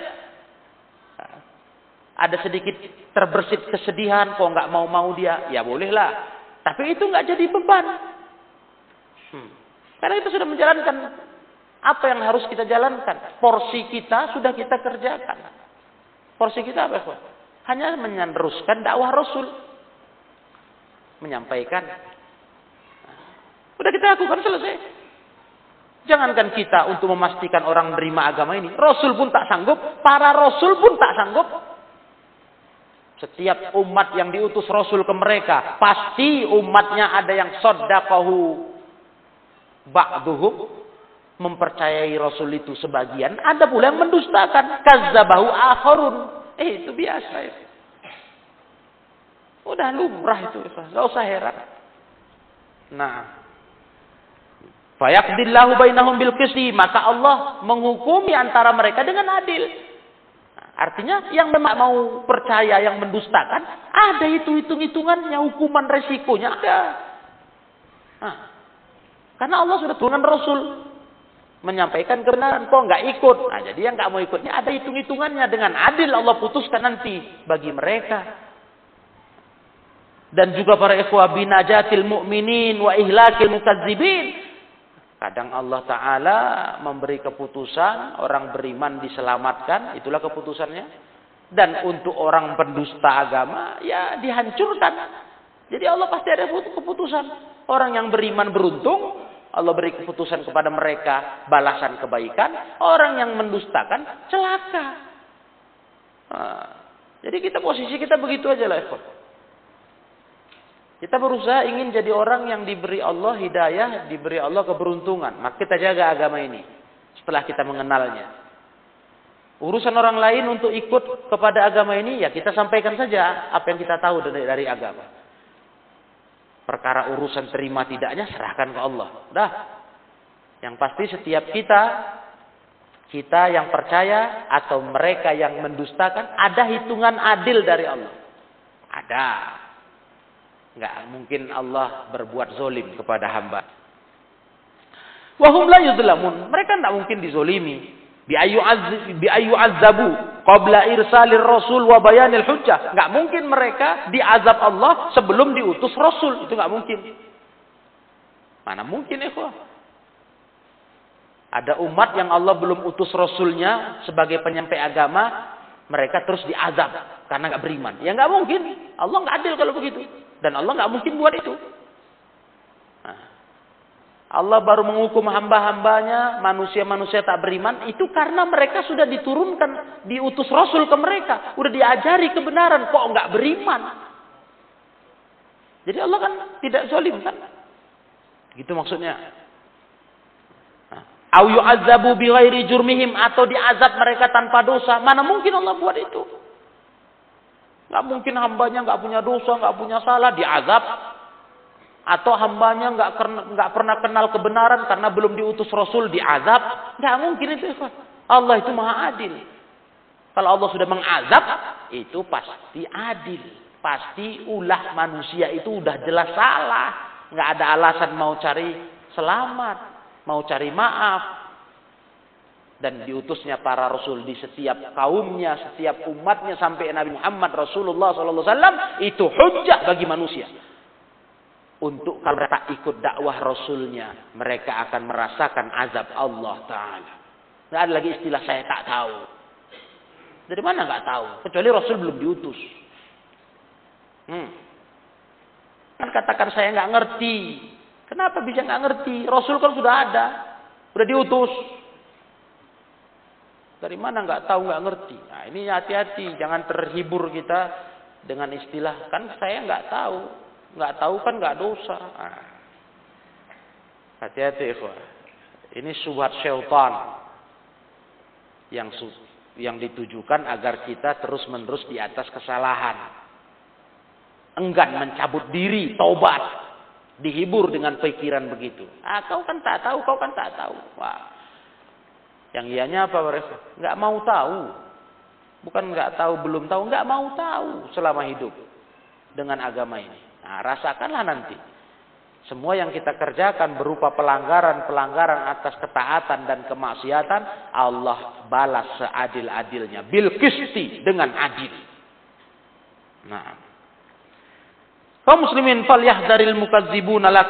S1: ada sedikit terbersit kesedihan, kok nggak mau-mau dia, ya bolehlah. Tapi itu nggak jadi beban. Hmm. Karena kita sudah menjalankan apa yang harus kita jalankan. Porsi kita sudah kita kerjakan. Porsi kita apa? Hanya meneruskan dakwah Rasul. Menyampaikan. Udah kita lakukan selesai. Jangankan kita untuk memastikan orang menerima agama ini. Rasul pun tak sanggup. Para Rasul pun tak sanggup. Setiap umat yang diutus Rasul ke mereka. Pasti umatnya ada yang sodakohu. Ba'duhum mempercayai Rasul itu sebagian, ada pula yang mendustakan. Kazzabahu akharun. Eh, itu biasa ya. Udah lumrah itu, enggak usah heran. Nah, Fayaqdillahu bainahum bil maka Allah menghukumi antara mereka dengan adil. Artinya yang memang mau percaya yang mendustakan, ada itu hitung-hitungannya, hukuman resikonya ada. Nah, karena Allah sudah turunkan Rasul menyampaikan kebenaran kok nggak ikut? Nah jadi yang nggak mau ikutnya ada hitung hitungannya dengan adil Allah putuskan nanti bagi mereka. Dan juga para ikhwah binajatil mu'minin wa ihlakil mukadzibin kadang Allah taala memberi keputusan orang beriman diselamatkan itulah keputusannya. Dan untuk orang pendusta agama ya dihancurkan. Jadi Allah pasti ada keputusan. Orang yang beriman beruntung Allah beri keputusan kepada mereka balasan kebaikan. Orang yang mendustakan celaka. Nah, jadi kita posisi kita begitu aja lah. Kita berusaha ingin jadi orang yang diberi Allah hidayah, diberi Allah keberuntungan. Maka kita jaga agama ini setelah kita mengenalnya. Urusan orang lain untuk ikut kepada agama ini ya kita sampaikan saja apa yang kita tahu dari, dari agama. Perkara urusan terima tidaknya serahkan ke Allah. Dah. Yang pasti setiap kita kita yang percaya atau mereka yang mendustakan ada hitungan adil dari Allah. Ada. Enggak mungkin Allah berbuat zolim kepada hamba. Wahum la yudlamun. Mereka tidak mungkin dizolimi bi ayu bi ayu azabu qabla irsalir rasul wa bayanil hujjah. Enggak mungkin mereka diazab Allah sebelum diutus rasul. Itu enggak mungkin. Mana mungkin ikhwah? Ada umat yang Allah belum utus rasulnya sebagai penyampai agama, mereka terus diazab karena enggak beriman. Ya enggak mungkin. Allah enggak adil kalau begitu. Dan Allah enggak mungkin buat itu. Allah baru menghukum hamba-hambanya, manusia-manusia tak beriman, itu karena mereka sudah diturunkan, diutus Rasul ke mereka. Udah diajari kebenaran, kok enggak beriman. Jadi Allah kan tidak zalim kan? Gitu maksudnya. Au yu'azzabu bighairi jurmihim atau diazab mereka tanpa dosa. Mana mungkin Allah buat itu? Enggak mungkin hambanya enggak punya dosa, enggak punya salah, diazab atau hambanya nggak nggak pernah kenal kebenaran karena belum diutus Rasul diazab, nggak mungkin itu. Allah itu maha adil. Kalau Allah sudah mengazab, itu pasti adil. Pasti ulah manusia itu udah jelas salah. Nggak ada alasan mau cari selamat, mau cari maaf. Dan diutusnya para rasul di setiap kaumnya, setiap umatnya sampai Nabi Muhammad Rasulullah SAW itu hujah bagi manusia untuk kalau mereka ikut dakwah Rasulnya, mereka akan merasakan azab Allah Ta'ala. Tidak ada lagi istilah saya tak tahu. Dari mana nggak tahu? Kecuali Rasul belum diutus. Hmm. Kan katakan saya nggak ngerti. Kenapa bisa nggak ngerti? Rasul kan sudah ada, sudah diutus. Dari mana nggak tahu nggak ngerti? Nah ini hati-hati, jangan terhibur kita dengan istilah kan saya nggak tahu nggak tahu kan nggak dosa. Ah. Hati-hati ikhwah. Ini subhat syaitan yang yang ditujukan agar kita terus-menerus di atas kesalahan. Enggan mencabut diri, taubat. Dihibur dengan pikiran begitu. Ah, kau kan tak tahu, kau kan tak tahu. Wah. Yang ianya apa mereka? Nggak mau tahu. Bukan nggak tahu, belum tahu, nggak mau tahu selama hidup dengan agama ini. Nah, rasakanlah nanti. Semua yang kita kerjakan berupa pelanggaran-pelanggaran atas ketaatan dan kemaksiatan, Allah balas seadil-adilnya. Bil kisti dengan adil. Nah. Kaum muslimin falyahdharil mukazzibuna lak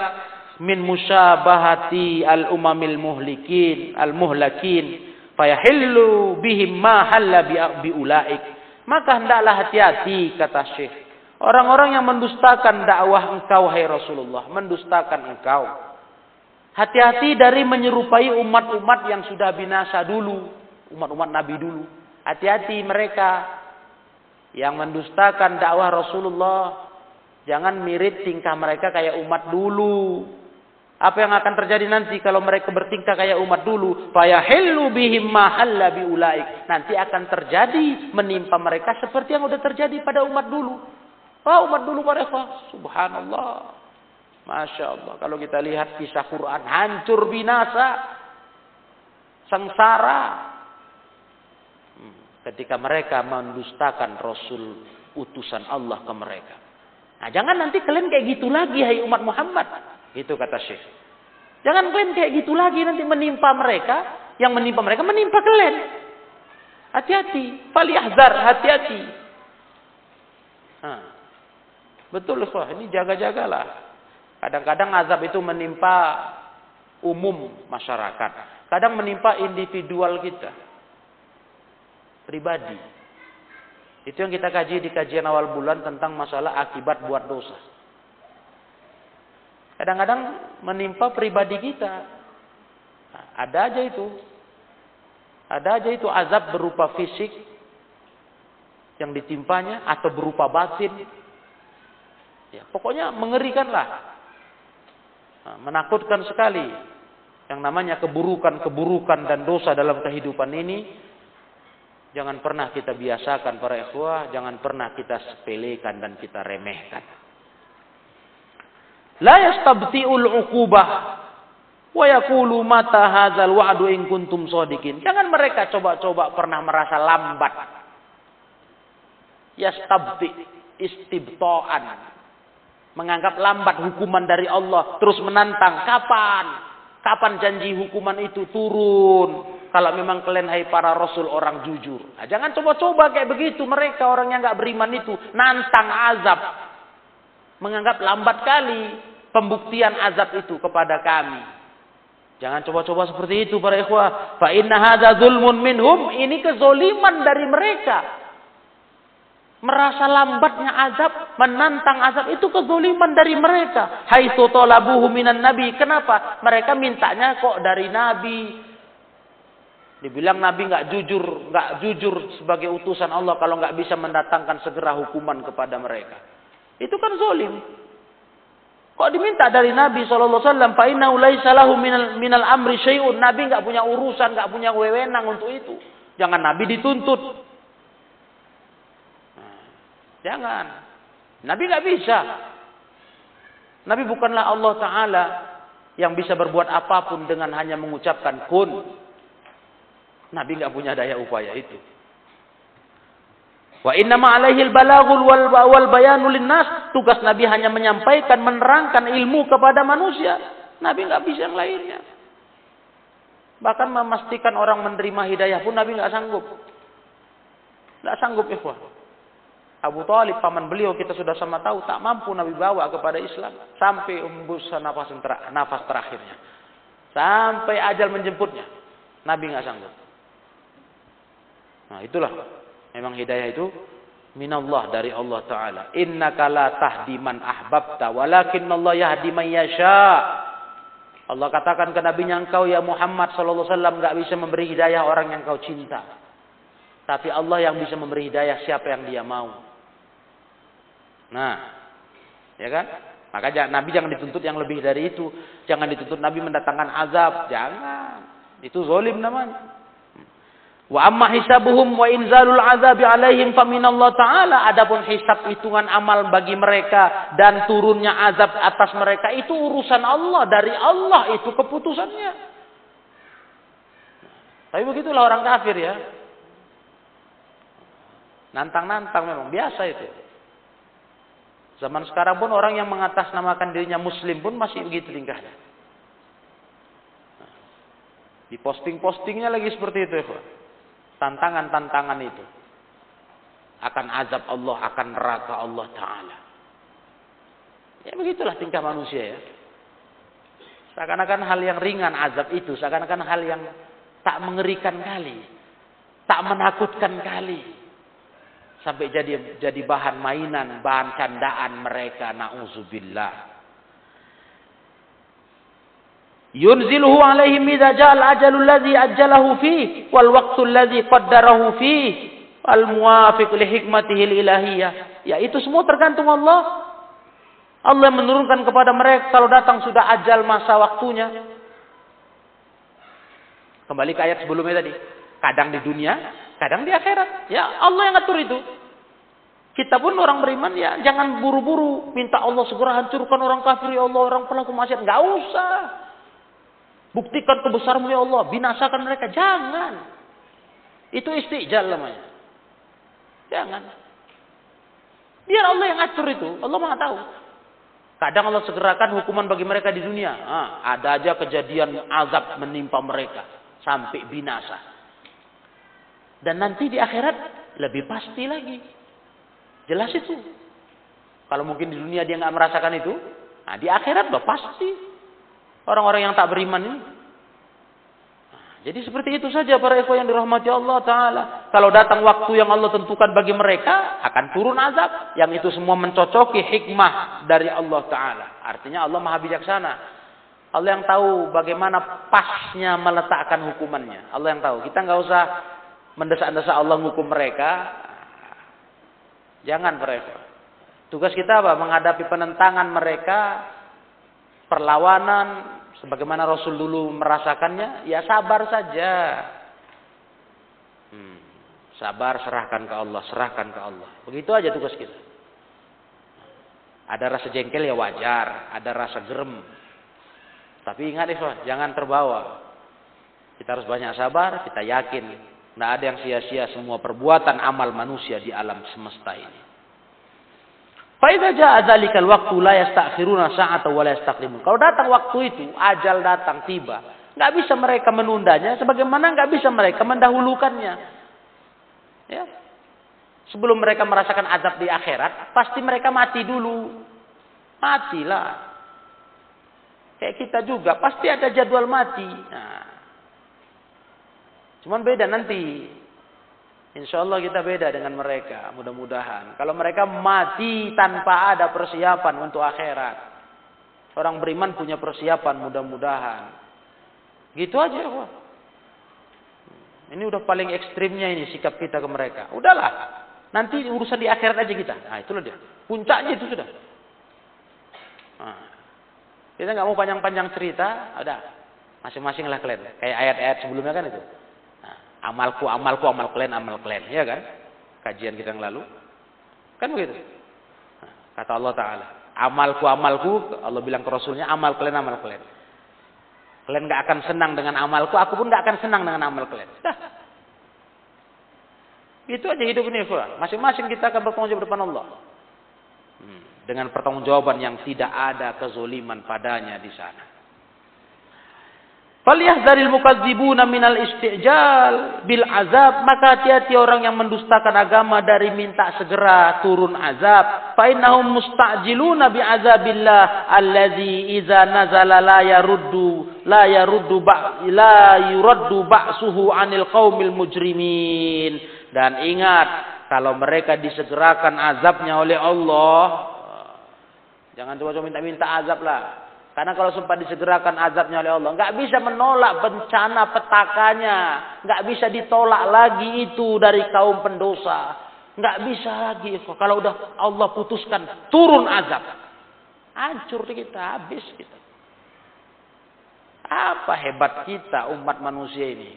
S1: min musyabahati al umamil muhlikin al muhlakin fayahillu bihim ma halla bi ulaik. Maka hendaklah hati-hati kata Syekh. Orang-orang yang mendustakan dakwah engkau hai Rasulullah, mendustakan engkau. Hati-hati dari menyerupai umat-umat yang sudah binasa dulu, umat-umat Nabi dulu. Hati-hati mereka yang mendustakan dakwah Rasulullah. Jangan mirip tingkah mereka kayak umat dulu. Apa yang akan terjadi nanti kalau mereka bertingkah kayak umat dulu? Fayahillu bihim mahalla. Nanti akan terjadi menimpa mereka seperti yang sudah terjadi pada umat dulu. Umat dulu mereka. Subhanallah. Masya Allah. Kalau kita lihat kisah Quran. Hancur binasa. Sengsara ketika mereka mendustakan Rasul utusan Allah ke mereka. Nah, jangan nanti kalian kayak gitu lagi hai umat Muhammad. Itu kata Syekh. Jangan kalian kayak gitu lagi nanti menimpa mereka, yang menimpa mereka menimpa kalian. Hati-hati, falihzar, hati-hati. Nah, betul loh, ini jaga-jagalah. Kadang-kadang azab itu menimpa umum masyarakat. Kadang menimpa individual kita pribadi. Itu yang kita kaji di kajian awal bulan tentang masalah akibat buat dosa. Kadang-kadang menimpa pribadi kita. Nah, ada aja itu. Ada aja itu azab berupa fisik yang ditimpanya atau berupa batin. Ya, pokoknya mengerikanlah. Nah, menakutkan sekali. Yang namanya keburukan-keburukan dan dosa dalam kehidupan ini Jangan pernah kita biasakan para ikhwah, jangan pernah kita sepelekan dan kita remehkan. La yastabti'ul uqubah wa mata hadzal wa'du in kuntum. Jangan mereka coba-coba pernah merasa lambat. Yastabti istibta'an. Menganggap lambat hukuman dari Allah, terus menantang kapan? Kapan janji hukuman itu turun? kalau memang kalian hai para rasul orang jujur. Nah, jangan coba-coba kayak begitu. Mereka orang yang nggak beriman itu nantang azab. Menganggap lambat kali pembuktian azab itu kepada kami. Jangan coba-coba seperti itu para ikhwah. Fa inna hadza zulmun minhum. Ini kezoliman dari mereka. Merasa lambatnya azab, menantang azab itu kezoliman dari mereka. Hai talabuhu minan nabi. Kenapa? Mereka mintanya kok dari nabi, Dibilang Nabi nggak jujur, nggak jujur sebagai utusan Allah kalau nggak bisa mendatangkan segera hukuman kepada mereka. Itu kan zolim. Kok diminta dari Nabi Shallallahu Alaihi Wasallam? Salahu minal, minal amri syai'un. Nabi nggak punya urusan, nggak punya wewenang untuk itu. Jangan Nabi dituntut. Jangan. Nabi nggak bisa. Nabi bukanlah Allah Taala yang bisa berbuat apa pun dengan hanya mengucapkan kun Nabi nggak punya daya upaya itu. Wa inna alaihi balagul wal, wal bayanul linnas. Tugas Nabi hanya menyampaikan, menerangkan ilmu kepada manusia. Nabi nggak bisa yang lainnya. Bahkan memastikan orang menerima hidayah pun Nabi nggak sanggup. Nggak sanggup ikhwah. Abu Talib paman beliau kita sudah sama tahu tak mampu Nabi bawa kepada Islam sampai embusan nafas, nafas terakhirnya. Sampai ajal menjemputnya. Nabi nggak sanggup. Nah, itulah memang hidayah itu minallah dari Allah taala. Innaka la tahdi man ahbabta walakin Allah yahdi man. Allah katakan ke nabinya engkau ya Muhammad sallallahu alaihi wasallam enggak bisa memberi hidayah orang yang kau cinta. Tapi Allah yang bisa memberi hidayah siapa yang dia mau. Nah, ya kan? Maka Nabi jangan dituntut yang lebih dari itu. Jangan dituntut Nabi mendatangkan azab. Jangan. Itu zolim namanya. Wa amma hisabuhum wa inzalul azabi alaihim faminallah ta'ala. Adapun hisab hitungan amal bagi mereka dan turunnya azab atas mereka itu urusan Allah. Dari Allah itu keputusannya. Tapi begitulah orang kafir ya. Nantang-nantang memang biasa itu. Zaman sekarang pun orang yang mengatasnamakan dirinya muslim pun masih begitu tingkahnya. Di posting-postingnya lagi seperti itu tantangan-tantangan itu. akan azab Allah, akan neraka Allah Ta'ala. Ya begitulah tingkah manusia ya. Seakan-akan hal yang ringan azab itu, seakan-akan hal yang tak mengerikan kali, tak menakutkan kali. Sampai jadi jadi bahan mainan, bahan candaan mereka, na'udzubillah. Yunziluhu alaihim idza ja'al ajalul ladzi ajjalahu fi wal waqtul ladzi qaddarahu fi al muwafiq li hikmatihi ilahiyah. Ya itu semua tergantung Allah. Allah menurunkan kepada mereka kalau datang sudah ajal masa waktunya. Kembali ke ayat sebelumnya tadi. Kadang di dunia, kadang di akhirat. Ya Allah yang ngatur itu. Kita pun orang beriman ya jangan buru-buru minta Allah segera hancurkan orang kafir ya Allah orang pelaku maksiat. Enggak usah. Buktikan kebesaran ya Allah, binasakan mereka. Jangan. Itu istijal namanya. Jangan. Biar Allah yang atur itu. Allah maha tahu. Kadang Allah segerakan hukuman bagi mereka di dunia. Ah, ada aja kejadian azab menimpa mereka. Sampai binasa. Dan nanti di akhirat lebih pasti lagi. Jelas itu. Kalau mungkin di dunia dia nggak merasakan itu. Nah, di akhirat udah pasti. Orang-orang yang tak beriman ini. Jadi seperti itu saja para ikhwan yang dirahmati Allah Ta'ala. Kalau datang waktu yang Allah tentukan bagi mereka, akan turun azab. Yang itu semua mencocoki hikmah dari Allah Ta'ala. Artinya Allah maha bijaksana. Allah yang tahu bagaimana pasnya meletakkan hukumannya. Allah yang tahu. Kita nggak usah mendesak-desak Allah menghukum mereka. Jangan ikhwan. Tugas kita apa? Menghadapi penentangan mereka, perlawanan, sebagaimana Rasul dulu merasakannya, ya sabar saja. Hmm, sabar, serahkan ke Allah, serahkan ke Allah. Begitu aja tugas kita. Ada rasa jengkel ya wajar, ada rasa gerem. Tapi ingat Ikhwan, jangan terbawa. Kita harus banyak sabar, kita yakin. Tidak ada yang sia-sia semua perbuatan amal manusia di alam semesta ini. Faidah jaa waktu la yastakhiruna sa'ata wa la. Kalau datang waktu itu, ajal datang tiba, nggak bisa mereka menundanya sebagaimana nggak bisa mereka mendahulukannya. Ya. Sebelum mereka merasakan azab di akhirat, pasti mereka mati dulu. Matilah. Kayak kita juga, pasti ada jadwal mati. Nah. Cuman beda nanti. Insya Allah kita beda dengan mereka, mudah-mudahan. Kalau mereka mati tanpa ada persiapan untuk akhirat. Orang beriman punya persiapan mudah-mudahan. Gitu aja ya, Ini udah paling ekstrimnya ini sikap kita ke mereka. Udahlah. Nanti urusan di akhirat aja kita. Nah itulah dia. Puncaknya itu sudah. Nah, kita nggak mau panjang-panjang cerita. Ada. Masing-masing lah kalian. Kayak ayat-ayat sebelumnya kan itu amalku, amalku, amal kalian, amal kalian. Ya kan? Kajian kita yang lalu. Kan begitu. Kata Allah Ta'ala. Amalku, amalku. Allah bilang ke Rasulnya, amal kalian, amal kalian. Kalian gak akan senang dengan amalku, aku pun gak akan senang dengan amal kalian. Dah. Itu aja hidup ini, Masing-masing kita akan bertanggung jawab depan Allah. Hmm. Dengan pertanggungjawaban yang tidak ada kezoliman padanya di sana. Falyahdharil mukadzibuna minal istijal bil azab, maka hati-hati orang yang mendustakan agama dari minta segera turun azab. Fa innahum mustajiluna bi azabillah allazi idza nazala la yaruddu la yaruddu ba la yuraddu ba'suhu anil qaumil mujrimin. Dan ingat, kalau mereka disegerakan azabnya oleh Allah, jangan coba-coba minta-minta azab lah. Karena kalau sempat disegerakan azabnya oleh Allah, nggak bisa menolak bencana petakanya, nggak bisa ditolak lagi itu dari kaum pendosa, nggak bisa lagi. Kalau udah Allah putuskan turun azab, hancur kita, habis kita. Apa hebat kita umat manusia ini?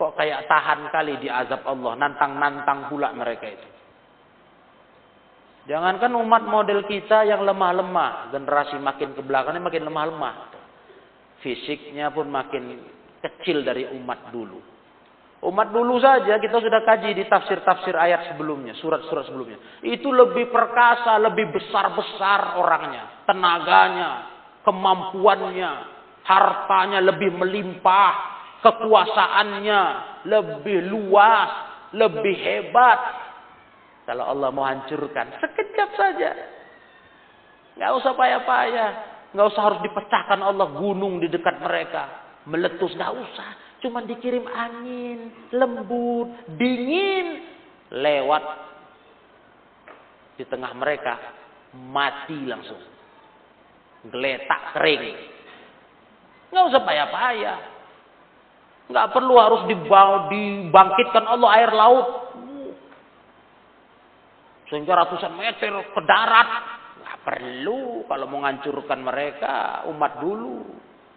S1: Kok kayak tahan kali di azab Allah, nantang-nantang pula mereka itu. Jangankan umat model kita yang lemah-lemah, generasi makin ke belakangnya makin lemah-lemah. Fisiknya pun makin kecil dari umat dulu. Umat dulu saja kita sudah kaji di tafsir-tafsir ayat sebelumnya, surat-surat sebelumnya. Itu lebih perkasa, lebih besar-besar orangnya, tenaganya, kemampuannya, hartanya lebih melimpah, kekuasaannya lebih luas, lebih hebat. Kalau Allah mau hancurkan, sekejap saja. Nggak usah payah-payah. Nggak usah harus dipecahkan Allah gunung di dekat mereka. Meletus, nggak usah. Cuma dikirim angin, lembut, dingin. Lewat di tengah mereka. Mati langsung. Geletak kering. Nggak usah payah-payah. Nggak perlu harus dibangkitkan Allah air laut. Sehingga ratusan meter ke darat. Nggak perlu kalau mau menghancurkan mereka umat dulu.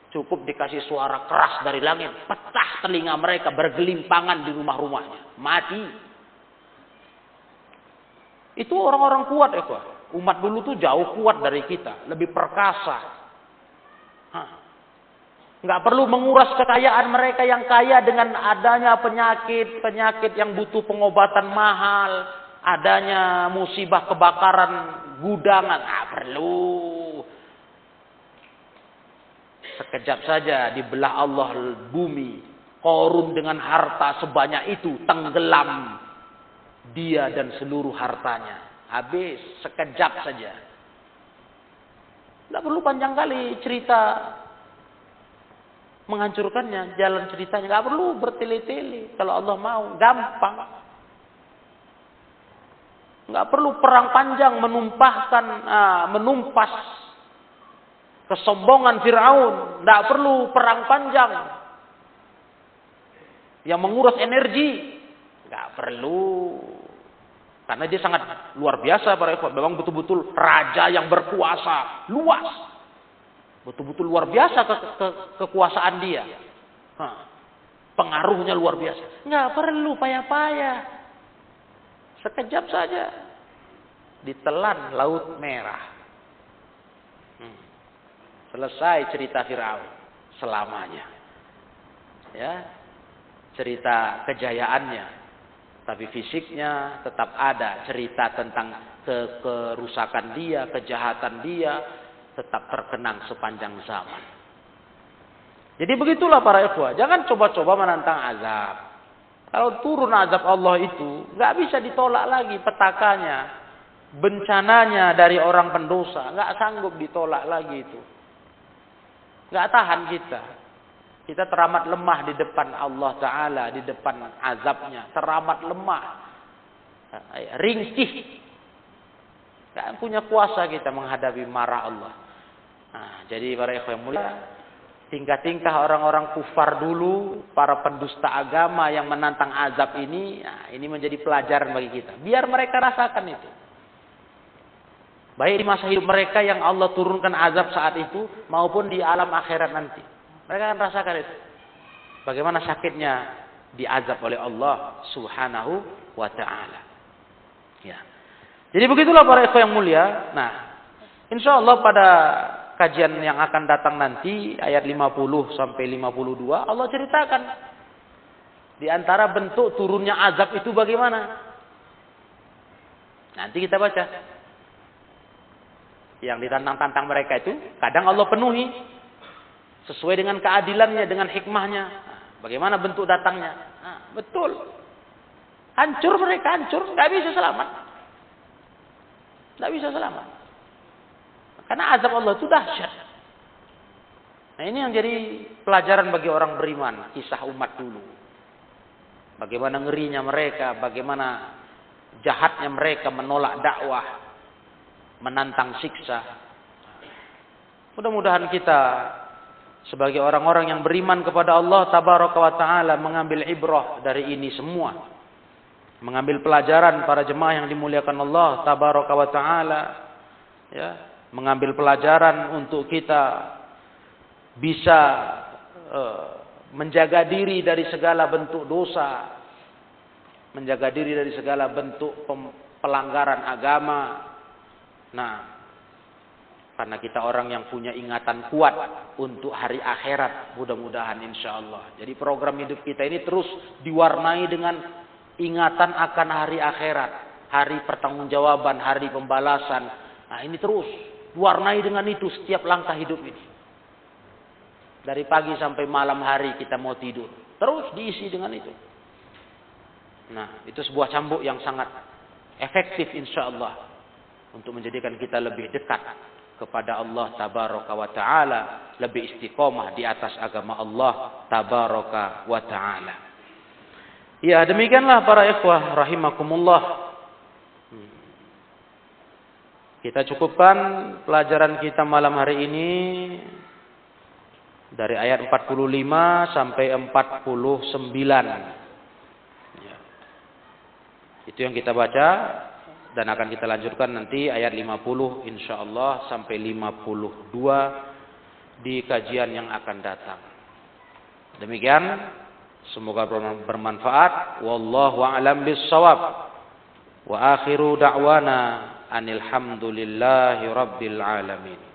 S1: Cukup dikasih suara keras dari langit. Pecah telinga mereka bergelimpangan di rumah-rumahnya. Mati. Itu orang-orang kuat ya Umat dulu tuh jauh kuat dari kita. Lebih perkasa. Nggak perlu menguras kekayaan mereka yang kaya dengan adanya penyakit-penyakit yang butuh pengobatan mahal. Adanya musibah kebakaran gudang. Nggak perlu. Sekejap saja dibelah Allah bumi. Korun dengan harta sebanyak itu tenggelam. Dia dan seluruh hartanya. Habis sekejap saja. Tidak perlu panjang kali cerita menghancurkannya, jalan ceritanya. Tidak perlu bertele-tele. Kalau Allah mau, gampang. Nggak perlu perang panjang menumpahkan, uh, menumpas kesombongan Fir'aun. Tidak perlu perang panjang. Yang menguras energi. Tidak perlu. Karena dia sangat luar biasa para ikhwan. Memang betul-betul raja yang berkuasa. Luas. Betul-betul luar biasa ke, ke, kekuasaan dia. Hah. Pengaruhnya luar biasa. Nggak perlu payah-payah. Sekejap saja. Ditelan laut merah. Hmm. Selesai cerita Firaun selamanya. Ya. Cerita kejayaannya, tapi fisiknya tetap ada cerita tentang ke kerusakan dia, kejahatan dia tetap terkenang sepanjang zaman. Jadi begitulah para ikhwah, jangan coba-coba menantang azab. Kalau turun azab Allah itu nggak bisa ditolak lagi petakanya, bencananya dari orang pendosa nggak sanggup ditolak lagi itu. Nggak tahan kita. Kita teramat lemah di depan Allah Ta'ala, di depan azabnya. Teramat lemah. Ringkih. Gak punya kuasa kita menghadapi marah Allah. Nah, jadi para ikhwan mulia, tingkah-tingkah orang-orang kufar dulu, para pendusta agama yang menantang azab ini, nah, ini menjadi pelajaran bagi kita. Biar mereka rasakan itu. Baik di masa hidup mereka yang Allah turunkan azab saat itu, maupun di alam akhirat nanti. Mereka akan rasakan itu. Bagaimana sakitnya diazab oleh Allah Subhanahu wa taala. Ya. Jadi begitulah para ikhwan yang mulia. Nah, insya Allah pada kajian yang akan datang nanti ayat 50 sampai 52 Allah ceritakan di antara bentuk turunnya azab itu bagaimana. Nanti kita baca. Yang ditantang-tantang mereka itu kadang Allah penuhi Sesuai dengan keadilannya, dengan hikmahnya. Bagaimana bentuk datangnya? Nah, betul. Hancur mereka, hancur. Nggak bisa selamat. Nggak bisa selamat. Karena azab Allah itu dahsyat. Nah ini yang jadi pelajaran bagi orang beriman. Kisah umat dulu. Bagaimana ngerinya mereka. Bagaimana jahatnya mereka menolak dakwah. Menantang siksa. Mudah-mudahan kita sebagai orang-orang yang beriman kepada Allah tabaraka wa taala mengambil ibrah dari ini semua mengambil pelajaran para jemaah yang dimuliakan Allah tabaraka wa taala ya mengambil pelajaran untuk kita bisa uh, menjaga diri dari segala bentuk dosa menjaga diri dari segala bentuk pelanggaran agama nah karena kita orang yang punya ingatan kuat untuk hari akhirat. Mudah-mudahan insya Allah. Jadi program hidup kita ini terus diwarnai dengan ingatan akan hari akhirat. Hari pertanggungjawaban, hari pembalasan. Nah ini terus diwarnai dengan itu setiap langkah hidup ini. Dari pagi sampai malam hari kita mau tidur. Terus diisi dengan itu. Nah, itu sebuah cambuk yang sangat efektif insya Allah untuk menjadikan kita lebih dekat kepada Allah tabaraka wa taala, lebih istiqomah di atas agama Allah tabaraka wa taala. Ya, demikianlah para ikhwah rahimakumullah. Kita cukupkan pelajaran kita malam hari ini dari ayat 45 sampai 49. Itu yang kita baca dan akan kita lanjutkan nanti ayat 50 insyaallah sampai 52 di kajian yang akan datang. Demikian semoga bermanfaat wallahu a'lam bissawab. Wa akhiru da'wana anil hamdulillahi rabbil alamin.